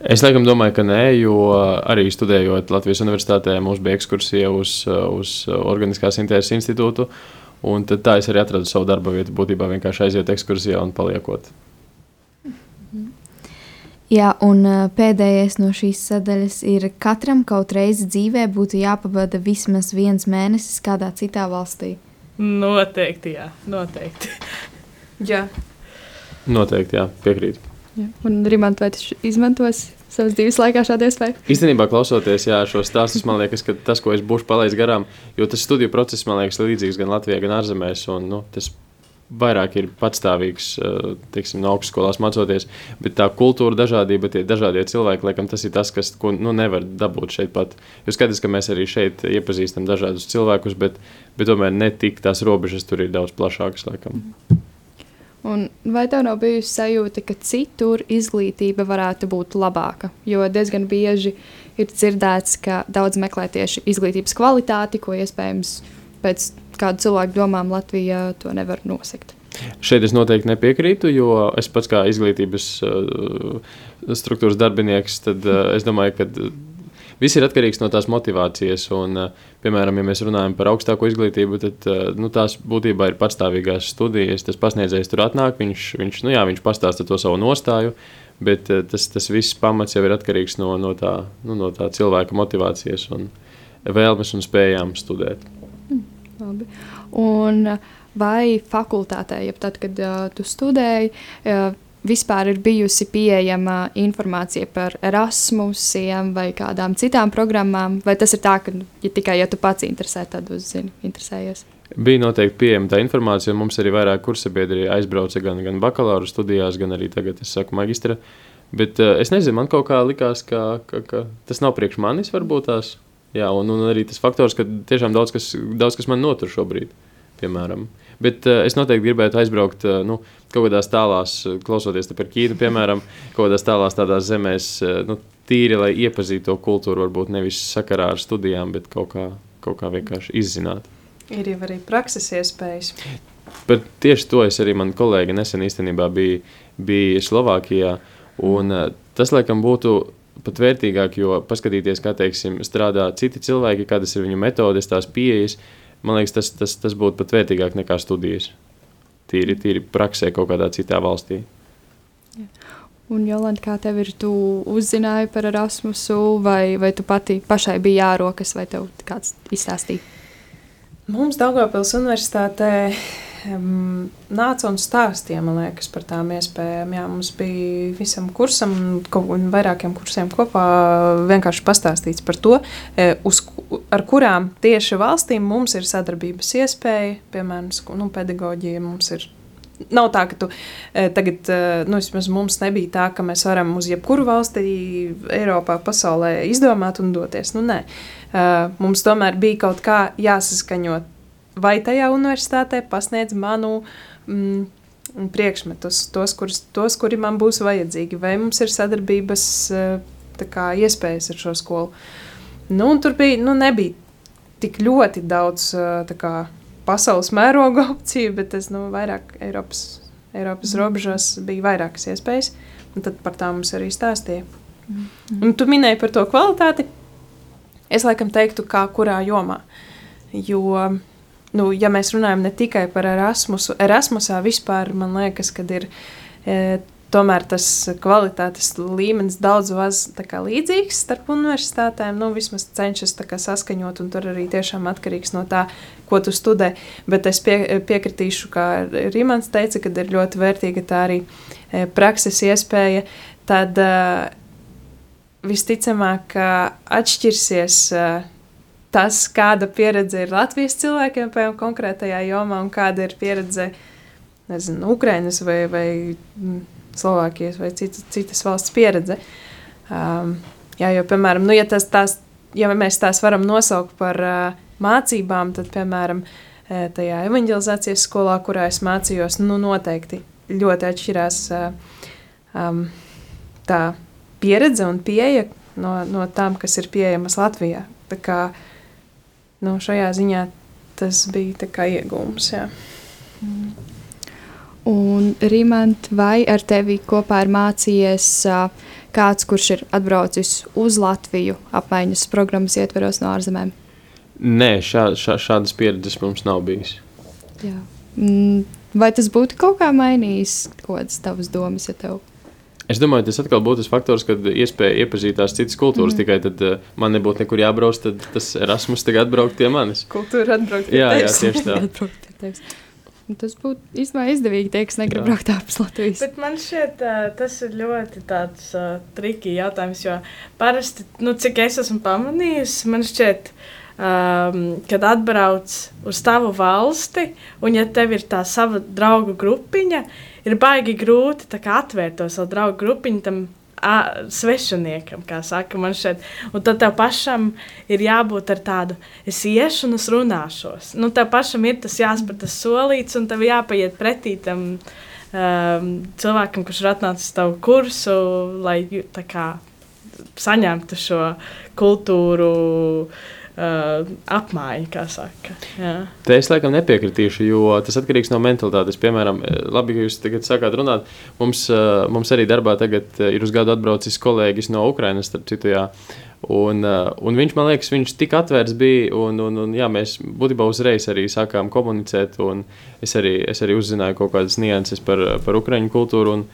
Es laikam domāju, ka nē, jo arī studējot Latvijas universitātē, mums bija ekskursija uz, uz Organiskās intereses institūtu. Un tā es arī atradu savu darba vietu. Būtībā vienkārši aiziet ekskursijā un paliekot. Jā, un pēdējais no šīs sadaļas ir, ka katram kaut reizi dzīvē būtu jāpavada vismaz viens mēnesis kādā citā valstī. Noteikti, jā, noteikti. Jā. Noteikti, jā, piekrītu. Jā. Un Rimants, vai tu izmantos savas dzīves laikā šādu iespēju? Īstenībā, klausoties jā, šo stāstu, man liekas, ka tas, ko es būšu palaidis garām, jo tas studiju process man liekas līdzīgs gan Latvijā, gan ārzemēs. Un, nu, tas vairāk ir patstāvīgs, eh, teiksim, no augstskolās mācoties, bet tā kultūra dažādība, tie dažādie cilvēki, laikam, tas ir tas, kas, ko nu, nevar dabūt šeit pat. Jūs skatāties, ka mēs arī šeit iepazīstam dažādus cilvēkus, bet, bet tomēr ne tik tās robežas tur ir daudz plašākas, laikam. Un vai tev nav bijusi sajūta, ka citur izglītība varētu būt labāka? Jo diezgan bieži ir dzirdēts, ka daudz meklē tieši izglītības kvalitāti, ko iespējams pēc kādu cilvēku domām Latvijā to nevar nosakt. Šeit es noteikti nepiekrītu, jo es pats kā izglītības uh, struktūras darbinieks, tad uh, es domāju, ka viss ir atkarīgs no tās motivācijas. Un, piemēram, ja mēs runājam par augstāko izglītību, tad nu, tās būtībā ir patstāvīgās studijas. Tas pasniedzējs tur atnāk, viņš, viņš, nu, jā, viņš pastāsta to savu nostāju. Bet tas, tas viss pamats jau ir atkarīgs no, no, tā, nu, no tā cilvēka motivācijas un vēlmes un spējām studēt. Labi. Un vai fakultātē, ja tad, kad uh, tu studēji, uh, vispār ir bijusi pieejama informācija par Erasmusiem vai kādām citām programmām, vai tas ir tā, ka ja tikai ja tu pats interesē, tad uzzini, interesējies? Bija noteikti pieejama tā informācija, un mums arī vairāk kursabiedri aizbrauca gan, gan bakalaura studijās, gan arī tagad, es saku, magistra. Bet uh, es nezinu, man kaut kā likās, ka, ka, ka tas nav priekš manis varbūt tās. Jā, un, un arī tas faktors, ka tiešām daudz kas, daudz kas man notur šobrīd, piemēram. Bet uh, es noteikti gribētu aizbraukt uh, nu, kaut kādās tālās, uh, klausoties par Ķīnu, piemēram, kaut kādās tālās tādās zemēs, uh, nu, tīri, lai iepazītu to kultūru, varbūt nevis sakarā ar studijām, bet kaut kā, kaut kā vienkārši izzināt. Ir jau arī prakses iespējas. Par tieši to es arī man kolēģi nesen īstenībā bija, bija Slovākijā, un uh, tas, laikam, būtu pat vērtīgāk, jo paskatīties, kā teiksim, strādā citi cilvēki, kādas ir viņu metodes, tās pieejas, man liekas, tas, tas, tas būtu pat vērtīgāk nekā studijas. Tīri, tīri praksē kaut kādā citā valstī. Jā. Un, Jolanta, kā tev ir, tu uzzināji par Erasmusu, vai, vai tu pati pašai bija jārokas, vai tev kāds izstāstīja? Mums Daugavpils universitātē nāca un stāstīja liekas, par tām iespējām. Jā, mums bija visam kursam, vairākiem kursiem kopā vienkārši pastāstīts par to, e, uz, ar kurām tieši valstīm mums ir sadarbības iespēja. Piemēram, nu, pedagoģija mums ir. Nav tā, ka tu e, tagad, e, nu, vismaz mums nebija tā, ka mēs varam uz jebkuru valsti Eiropā, pasaulē izdomāt un doties. Nu, nē. Mums tomēr bija kaut kā jāsaskaņot vai tajā universitātē pasniedz manu mm, priekšmetus, tos, kurus, tos, kuri man būs vajadzīgi, vai mums ir sadarbības eh, kā, iespējas ar šo skolu. Nu, tur bija, nu, nebija tik ļoti daudz eh, kā, pasaules mēroga opciju, bet es nu, vairāk Eiropas, Eiropas mm. robežās bija vairākas iespējas, un tad par tām mums arī stāstīja. Mm. Un tu minēji par to kvalitāti. Es laikam teiktu, kā kurā jomā. Jo nu, ja mēs runājam ne tikai par Erasmusu, Erasmusā vispār man liekas, ka ir e, tomēr tas kvalitātes līmenis daudz maz līdzīgs starp universitātēm. Nu, vismaz cenšas saskaņot, un tur arī tiešām atkarīgs no tā, ko tu studē. Bet es pie, piekritīšu, kā Rīmans teica, ka ir ļoti vērtīga tā arī e, prakses iespēja. Tad e, visticamāk, atšķirsies. E, tas, kāda pieredze ir Latvijas cilvēkiem, piemēram, konkrētajā jomā, un kāda ir pieredze nezinu, Ukrainas vai, vai Slovākijas vai citas, citas valsts pieredze. Um, jā, jo, piemēram, nu, ja, tas, tās, ja mēs tās varam nosaukt par uh, mācībām, tad, piemēram, uh, tajā evanģelizācijas skolā, kurā es mācījos, nu, noteikti ļoti atšķirās uh, um, tā pieredze un pieeja no, no tām, kas ir pieejamas Latvijā. Tā kā, nu, šajā ziņā tas bija iegūms. Jā. Mm. Un, Rīmant, vai ar tevi kopā ir mācījies uh, kāds, kurš ir atbraucis uz Latviju apmaiņas programmas ietveros no ārzemēm? Nē, šā, šā, šādas pieredzes mums nav bijis. Jā. Mm, vai tas būtu kaut kā mainījis kādas tavas domas, ja tev Es domāju, tas atkal būtu tas faktors, kad iespēja iepazīt tās citas kultūras. Mm. Tikai tad uh, man nebūtu nekur jābrauc, tad tas Erasmus tagad atbraukt pie manis. Kultūra atbraukt pie jā, jā, tieši tā. tas būtu īstenībā izdevīgi, tie, kas negrib braukt ārpus Latvijas. Bet man šķiet, tas ir ļoti tāds uh, triki jautājums, jo parasti, nu, cik es esmu pamanījusi, man šķiet, um, kad atbrauc uz tavu valsti, un ja tev ir tā sava draugu grupiņa, ir baigi grūti atvērt to savu draugu grupiņu tam a, svešiniekam, kā saka man šeit. Un tad tev pašam ir jābūt ar tādu, es iešu un es runāšos. Nu, tev pašam ir tas jāspēr tas solīts, un tev jāpaiet pretī tam um, cilvēkam, kurš ir atnācis tavu kursu, lai kā, saņemtu šo kultūru. Uh, uh, apmaiņa, kā saka. Jā. Te es laikam nepiekritīšu, jo tas atkarīgs no mentalitātes. Piemēram, eh, labi, ka jūs tagad sākāt runāt. Mums, uh, mums arī darbā tagad ir uz gadu atbraucis kolēģis no Ukrainas, starp citu, jā. Un, uh, un viņš man liekas, viņš tik atvērts bija. Un, un, un, jā, mēs būtībā uzreiz arī sākām komunicēt. Es arī, es arī uzzināju kaut kādas nianses par, par ukraiņu kultūru un,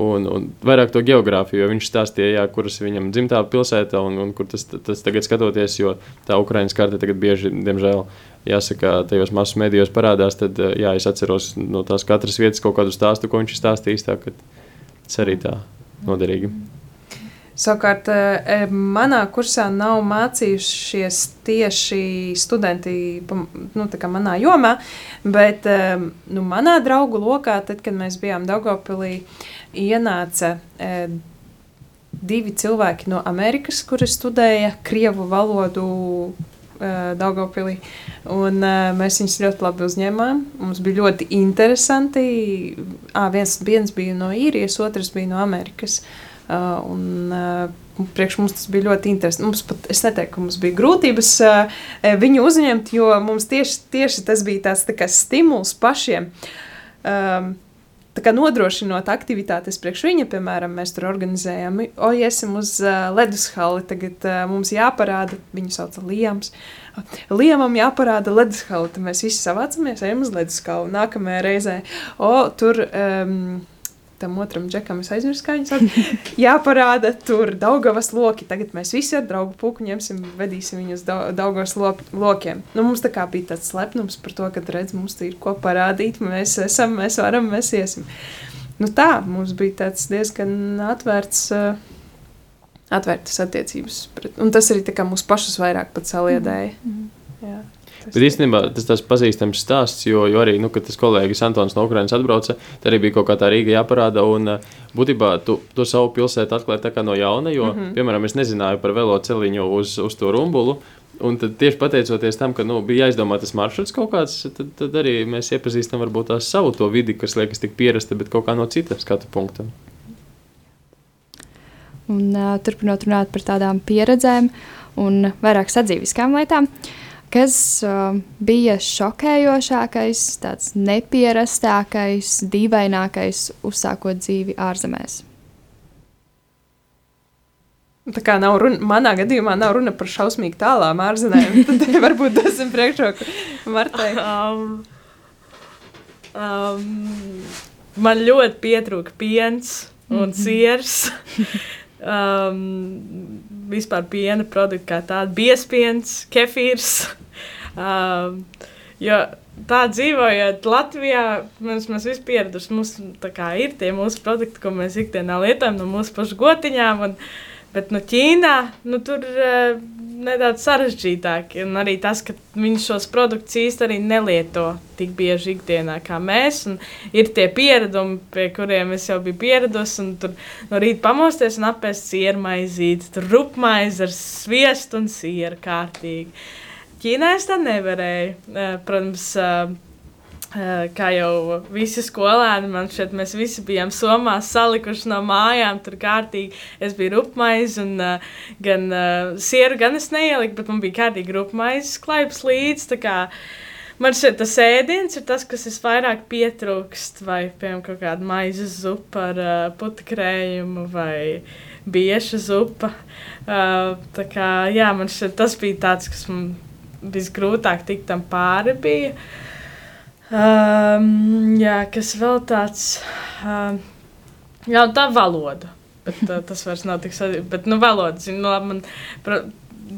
un, un vairāk to geogrāfiju. Viņš stāstīja, jā, kuras viņam dzimtā pilsēta un, un kur tas, tas tagad skatoties, jo tā Ukraiņas karte tagad bieži, diemžēl, jāsaka, tajos masu medijos parādās. Tad jā, es atceros no tās katras vietas kaut kādu stāstu, ko viņš ir stājis. Tas arī tā noderīgi. Mm. Savukārt, eh, manā kursā nav mācījušies tieši studenti nu, manā jomā, bet eh, nu, manā draugu lokā, tad, kad mēs bijām Daugopilī, ienāca eh, divi cilvēki no Amerikas, kuri studēja Krievu valodu Daugopilī. Un, uh, mēs viņus ļoti labi uzņēmām. Mums bija ļoti interesanti. À, viens, viens bija no īrijas, otrs bija no Amerikas. Uh, un, uh, priekš mums tas bija ļoti interesanti. Mums pat, es neteiktu, ka mums bija grūtības uh, viņu uzņemt, jo mums tieši, tieši tas bija tāds tā stimuls pašiem. Um, Tā kā nodrošinot aktivitātes priekš viņa, piemēram, mēs tur organizējam, o, iesim uz uh, ledushali, tagad uh, mums jāparāda, viņu sauc Liams, Liemam jāparāda ledushali, tad mēs visi savācamies, ejam uz leduskali, nākamajā reizē, o, tur um, tam otram džekam, es aizmirsu, kā viņš sauc. Jāparāda tur Daugavas loki. Tagad mēs visi ar draugu puku ņemsim, vedīsim viņus Daugavas lo lokiem. Nu, mums tā kā bija tāds slepnums par to, ka redz, mums ir ko parādīt, mēs esam, mēs varam, mēs iesim. Nu tā, mums bija tāds diezgan atvērts. Uh, Atvērtas attiecības. Pret, un tas arī mūsu pašus vairāk saliedēja. Mm -hmm. Jā. Bet īstenībā tas ir pazīstams stāsts, jo, jo arī, nu, tas kolēģis Antons no Ukrainas atbrauca, tad arī bija kaut kā tā Rīga jāparāda. Un, uh, būtībā tu to savu pilsētu atklāji no jauna, jo, mm -hmm. piemēram, es nezināju par velo celiņu uz, uz to rumbulu. Un tad tieši pateicoties tam, ka nu, bija jāizdomā tas maršruts kaut kāds, tad, tad arī mēs iepazīstam varbūt tās savu to vidi, kas liekas tik pierasta, bet kaut kā no cita skatu punkta. Un, uh, turpinot runāt par tādām pieredzēm un vairāk sadzīviskām lietām. Uh, Kas uh, bija šokējošākais, tāds neparastākais, dīvainākais, uzsākot dzīvi ārzemēs? Tā kā nav runa, manā gadījumā nav runa par šausmīgi tālām ārzemēm. Tad varbūt tas ir priekšroka Martai. Um, um, man ļoti pietrūka piens un mhm. siers. um, vispār piena produkti kā tādi, biespiens, kefīrs. Uh, jo tā dzīvojot Latvijā, mēs, mēs visi pieraduši, mums ir tie mūsu produkti, ko mēs ikdienā lietojam no mūsu pašu gotiņām. Un, bet no Ķīnā nu, tur uh, nedaudz sarežģītāk. Un arī tas, ka viņi šos produktus īstenībā nelieto tik bieži ikdienā kā mēs. Ir tie pieredumi, pie kuriem es jau biju pieradusi. Tur no rīta pamosties un apēst sieru maizīti, tur rupmaizi ar sviestu un sieru kārtīgi. Ķīnā es tā nevarēju. Eh, protams, eh, kā jau visi skolēni, man šeit mēs visi bijām somā salikuši no mājām, tur kārtīgi. Es biju rupmaiz un gan sieru, gan es neieliku, bet man bija kārtīgi rupmaiz klaips līdzi. Man šeit tas ēdiens ir tas, kas visvairāk pietrūkst, vai piemēram kaut kāda maizes zupa ar uh, putekļu vai bieša zupa. Uh, tā kā jā, man šeit tas bija tāds, kas man visgrūtāk tikt tam pāri bija. Um, jā, kas vēl tāds, um, jā, tā valoda. Bet, uh, tas vairs nav tik svarīgi. Bet, nu, valoda, zinu, nu, labi, man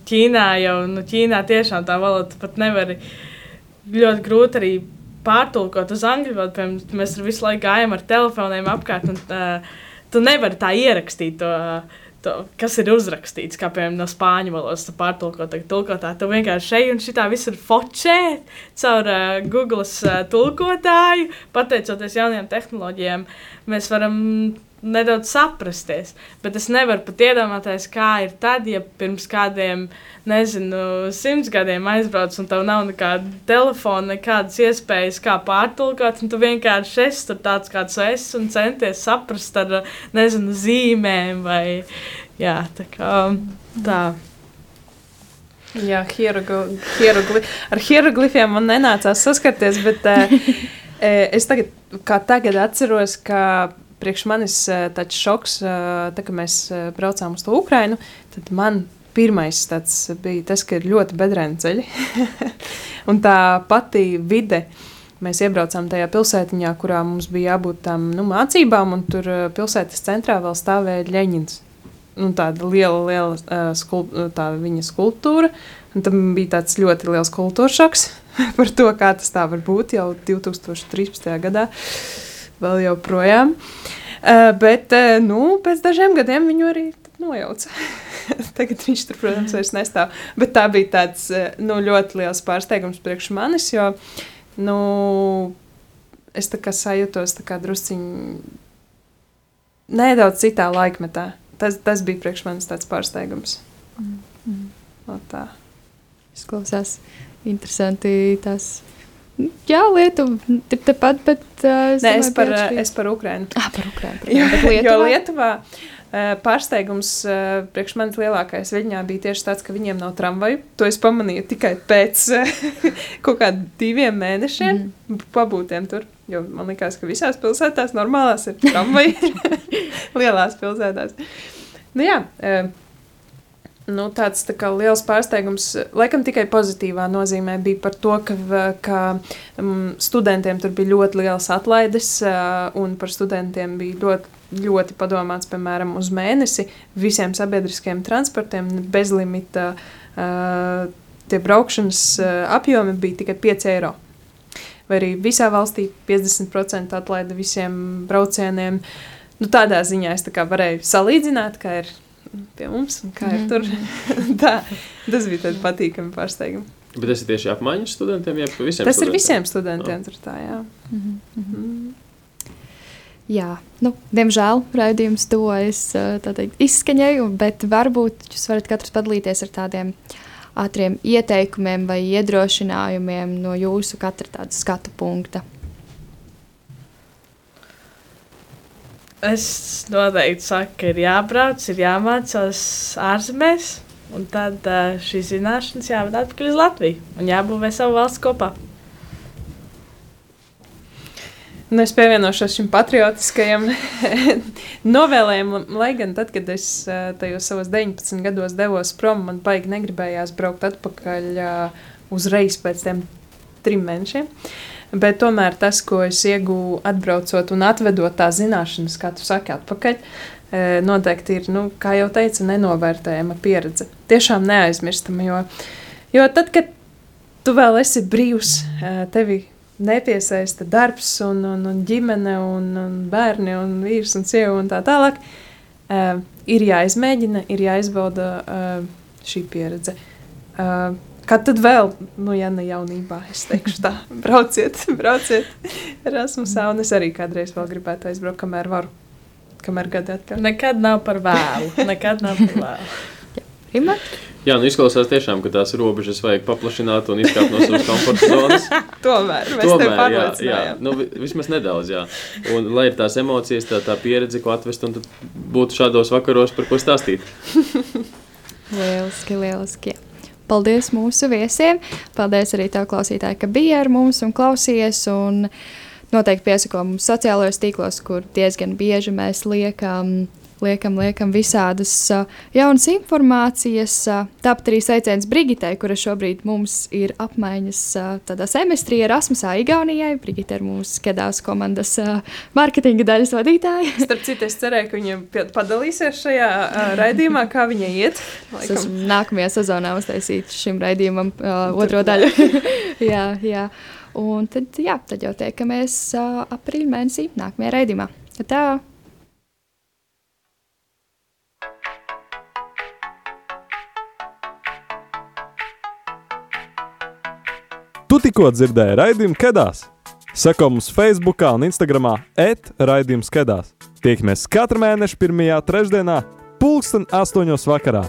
Ķīnā jau, nu, Ķīnā tiešām tā valoda pat nevar ļoti grūti arī pārtulkot uz angļu valodu. Piemēram, mēs visu laiku gājam ar telefoniem apkārt, un uh, tu nevari tā ierakstīt to. Uh, to, kas ir uzrakstīts, kā piemēram no spāņu valodas, pārtulkot, tulkotā. Tu vienkārši šeit un šitā viss ir fočē caur uh, Google uh, tulkotāju. Pateicoties jaunajām tehnoloģijām, mēs varam nedaudz saprasties. Bet es nevaru pat iedomāties, kā ir tad, ja pirms kādiem, nezinu, simts gadiem aizbrauc un tev nav nekāda telefona, nekādas iespējas, kā pārtulkot. Tu vienkārši esi tur tāds, kāds esi un centies saprast ar, nezinu, zīmēm vai jā, tā kā tā. Jā, hierogli ar hieroglifiem man nenācās saskarties, bet uh, es tagad, tagad atceros, ka priekš manis tāds šoks, tā, kad mēs braucām uz to Ukrainu, tad man pirmais bija tas, ka ir ļoti bedrēni ceļi. un tā pati vide. Mēs iebraucām tajā pilsētiņā, kurā mums bija jābūt tām nu, mācībām, un tur uh, pilsētas centrā vēl stāvēja Leņķins. Nu, tāda liela, liela uh, skulp, tā viņa skulptūra. Un tam bija tāds ļoti liels kultūras šoks par to, kā tas tā var būt jau 2013. gadā. Vēl joprojām. Uh, bet uh, nu, pēc dažiem gadiem viņu arī nojauca. Tagad viņš tur, protams, vairs nestāv. Bet tā bija tāds nu, ļoti liels pārsteigums priekš manis, jo nu, es tā kā sajūtos tā kā drusciņi nedaudz citā laikmetā. Tas, tas bija priekš manis tāds pārsteigums. Mm. Mm. No tā. Izklausās interesanti tas. Jā, Lietuva tepat, bet uh, es, Nē, es, par, es par Ukrajinu. Ah, par Ukrajinu. Jā, Lietuvā, jo Lietuvā Eh, pārsteigums eh, priekš manis lielākais viņā bija tieši tāds, ka viņiem nav tramvaju. To es pamanīju tikai pēc kaut kādiem diviem mēnešiem mm. pabūtiem tur. Jo man liekas, ka visās pilsētās normālās ir tramvaji. Lielās pilsētās. Nu, jā, nu, tāds tā liels pārsteigums, laikam tikai pozitīvā nozīmē, bija par to, ka, ka um, studentiem tur bija ļoti liels atlaides, uh, un par studentiem bija ļoti ļoti padomāts, piemēram, uz mēnesi visiem sabiedriskiem transportiem bezlimita uh, tie braukšanas uh, apjomi bija tikai 5 eiro. Vai arī visā valstī 50% atlaida visiem braucieniem. Nu, tādā ziņā es tā varēju salīdzināt, kā ir pie mums un kā ir tur. tā, tas bija tāds patīkami pārsteigums. Bet tas ir tieši apmaiņas studentiem, ja visiem? Tas studentiem? ir visiem studentiem, oh. tur tā, jā. Mm -hmm. Jā, nu, diemžēl raidījums tuvojas teikt, izskaņai, bet varbūt jūs varat katrs padalīties ar tādiem ātriem ieteikumiem vai iedrošinājumiem no jūsu katra skatu punkta. Es noteikti saku, ka ir jābrauc, ir jāmācās ārzemēs, un tad šīs zināšanas jāved atpakaļ uz Latviju un jābūvē savu valsts kopā. Nu, es pievienošos šim patriotiskajam novēlējumam, lai gan tad, kad es tajos savos 19 gados devos prom, man baigi negribējās braukt atpakaļ uzreiz pēc tiem trim mēnešiem. Bet tomēr tas, ko es iegūstu atbraucot un atvedot tās zināšanas, kā tu saki, atpakaļ, noteikti ir, nu, kā jau teicu, nenovērtējama pieredze. Tiešām neaizmirstama, jo, jo tad, kad tu vēl esi brīvs, tevi nepiesaista darbs, un, un, un ģimene, un, un bērni, un vīrs un sieva un tā tālāk. Uh, ir jāizmēģina, ir jāizbauda šī pieredze. Uh, Kad tad vēl, nu, ja ne jaunībā, es teikšu, tā, brauciet, brauciet Erasmusā, un es arī kādreiz vēl gribētu aizbraukt, kamēr varu, kamēr gadi atpakaļ. Nekad nav par vēlu, nekad nav par vēlu. Rima? Jā, nu izklausās tiešām, ka tās robežas vajag paplašināt un izkāpt no savas komforta zonas. Tomēr, Tomēr jā, jā, nu, vismaz nedaudz, jā. Un lai ir tās emocijas, tā, tā pieredze, ko atvest, un būtu šādos vakaros par ko stāstīt. lieliski, lieliski. Paldies mūsu viesiem. Paldies arī tev, klausītāji, ka bija ar mums un klausījies. Un noteikti piesako mums sociālajos tīklos, kur diezgan bieži mēs liekam liekam, liekam visādas uh, jaunas informācijas. Uh, tāpat arī sveiciens Brigitai, kura šobrīd mums ir apmaiņas uh, tādā semestrī Erasmusā Igaunijai. Brigita ir mūsu skedās komandas uh, mārketinga daļas vadītāja. Starp citu, es cerēju, ka viņa padalīsies šajā uh, raidījumā, kā viņai iet. Laikam. Es nākamajā sezonā uztaisīšu šim raidījumam uh, otro daļu. jā, jā. Un tad, jā, tad jau tiekamies uh, aprīļa mēnesī nākamajā raidījumā. Tā! Tu tikko dzirdēji raidījumu Kedās. Seko mums Facebook un Instagram etraidījums Kedās. Tiekamies katru mēnešu pirmajā trešdienā, pulksten astoņos vakarā.